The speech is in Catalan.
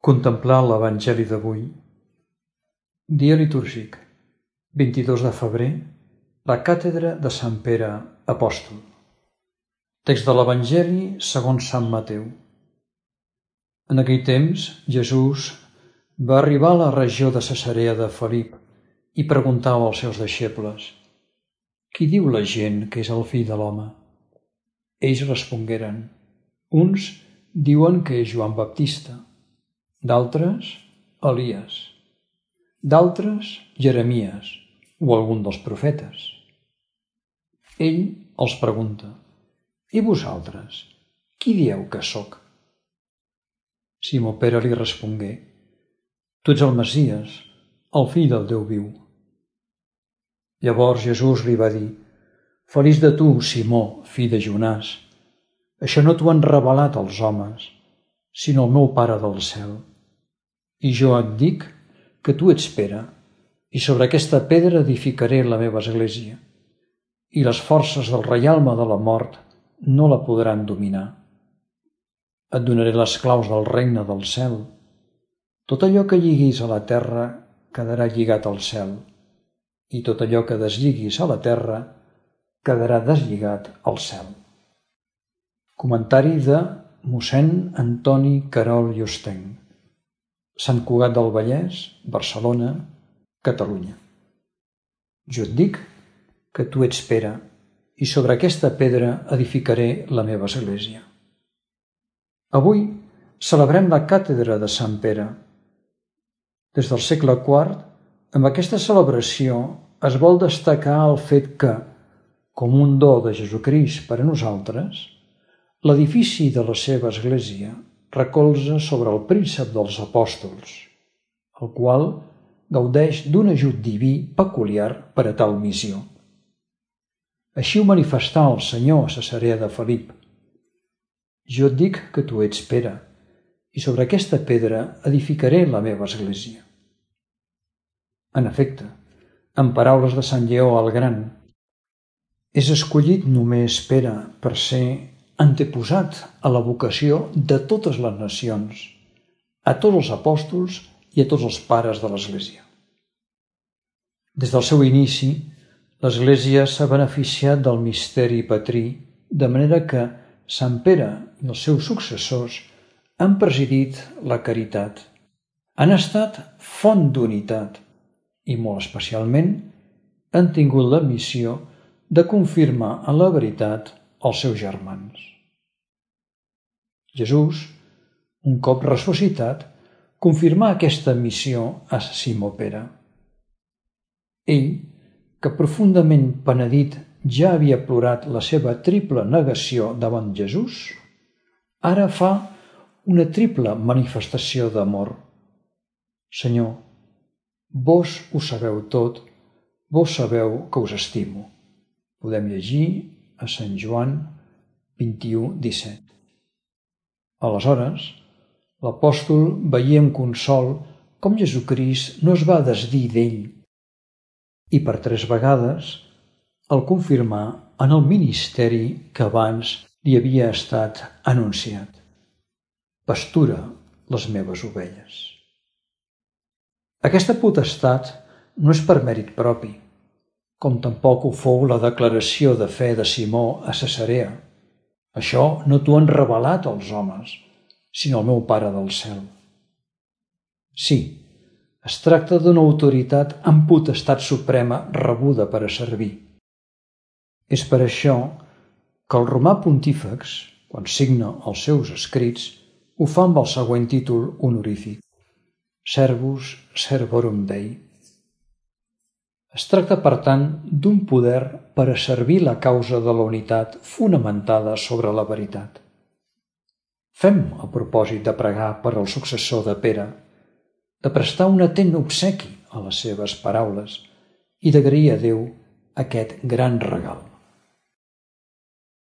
Contemplar l'Evangeli d'avui. Dia litúrgic. 22 de febrer. La càtedra de Sant Pere Apòstol. Text de l'Evangeli segons Sant Mateu. En aquell temps, Jesús va arribar a la regió de Cesarea de Felip i preguntava als seus deixebles «Qui diu la gent que és el fill de l'home?» Ells respongueren «Uns diuen que és Joan Baptista, d'altres Elies, d'altres Jeremies o algun dels profetes. Ell els pregunta, i vosaltres, qui dieu que sóc? Simó Pere li respongué, tu ets el Messies, el fill del Déu viu. Llavors Jesús li va dir, feliç de tu, Simó, fill de Jonàs, això no t'ho han revelat els homes, sinó el meu Pare del cel. I jo et dic que tu ets Pere, i sobre aquesta pedra edificaré la meva església, i les forces del reialme de la mort no la podran dominar. Et donaré les claus del regne del cel. Tot allò que lliguis a la terra quedarà lligat al cel, i tot allò que deslligis a la terra quedarà deslligat al cel. Comentari de mossèn Antoni Carol Llustenc Sant Cugat del Vallès, Barcelona, Catalunya. Jo et dic que tu ets Pere, i sobre aquesta pedra edificaré la meva església. Avui celebrem la càtedra de Sant Pere. Des del segle IV, amb aquesta celebració es vol destacar el fet que, com un do de Jesucrist per a nosaltres, l'edifici de la seva església recolza sobre el príncep dels apòstols, el qual gaudeix d'un ajut diví peculiar per a tal missió. Així ho manifestà el Senyor a Cesarea de Felip. Jo et dic que tu ets Pere, i sobre aquesta pedra edificaré la meva església. En efecte, en paraules de Sant Lleó el Gran, és escollit només Pere per ser anteposat a la vocació de totes les nacions, a tots els apòstols i a tots els pares de l'Església. Des del seu inici, l'Església s'ha beneficiat del misteri patrí, de manera que Sant Pere i els seus successors han presidit la caritat, han estat font d'unitat i, molt especialment, han tingut la missió de confirmar en la veritat els seus germans. Jesús, un cop ressuscitat, confirmà aquesta missió a Simó Pere. Ell, que profundament penedit ja havia plorat la seva triple negació davant Jesús, ara fa una triple manifestació d'amor. Senyor, vos ho sabeu tot, vos sabeu que us estimo. Podem llegir a Sant Joan 21, 17. Aleshores, l'apòstol veia amb consol com Jesucrist no es va desdir d'ell i per tres vegades el confirmà en el ministeri que abans li havia estat anunciat. Pastura les meves ovelles. Aquesta potestat no és per mèrit propi, com tampoc ho fou la declaració de fe de Simó a Cesarea. Això no t'ho han revelat els homes, sinó el meu Pare del cel. Sí, es tracta d'una autoritat amb potestat suprema rebuda per a servir. És per això que el romà pontífex, quan signa els seus escrits, ho fa amb el següent títol honorífic. Servus Servorum Dei, es tracta, per tant, d'un poder per a servir la causa de la unitat fonamentada sobre la veritat. Fem el propòsit de pregar per al successor de Pere, de prestar un atent obsequi a les seves paraules i d'agrair a Déu aquest gran regal.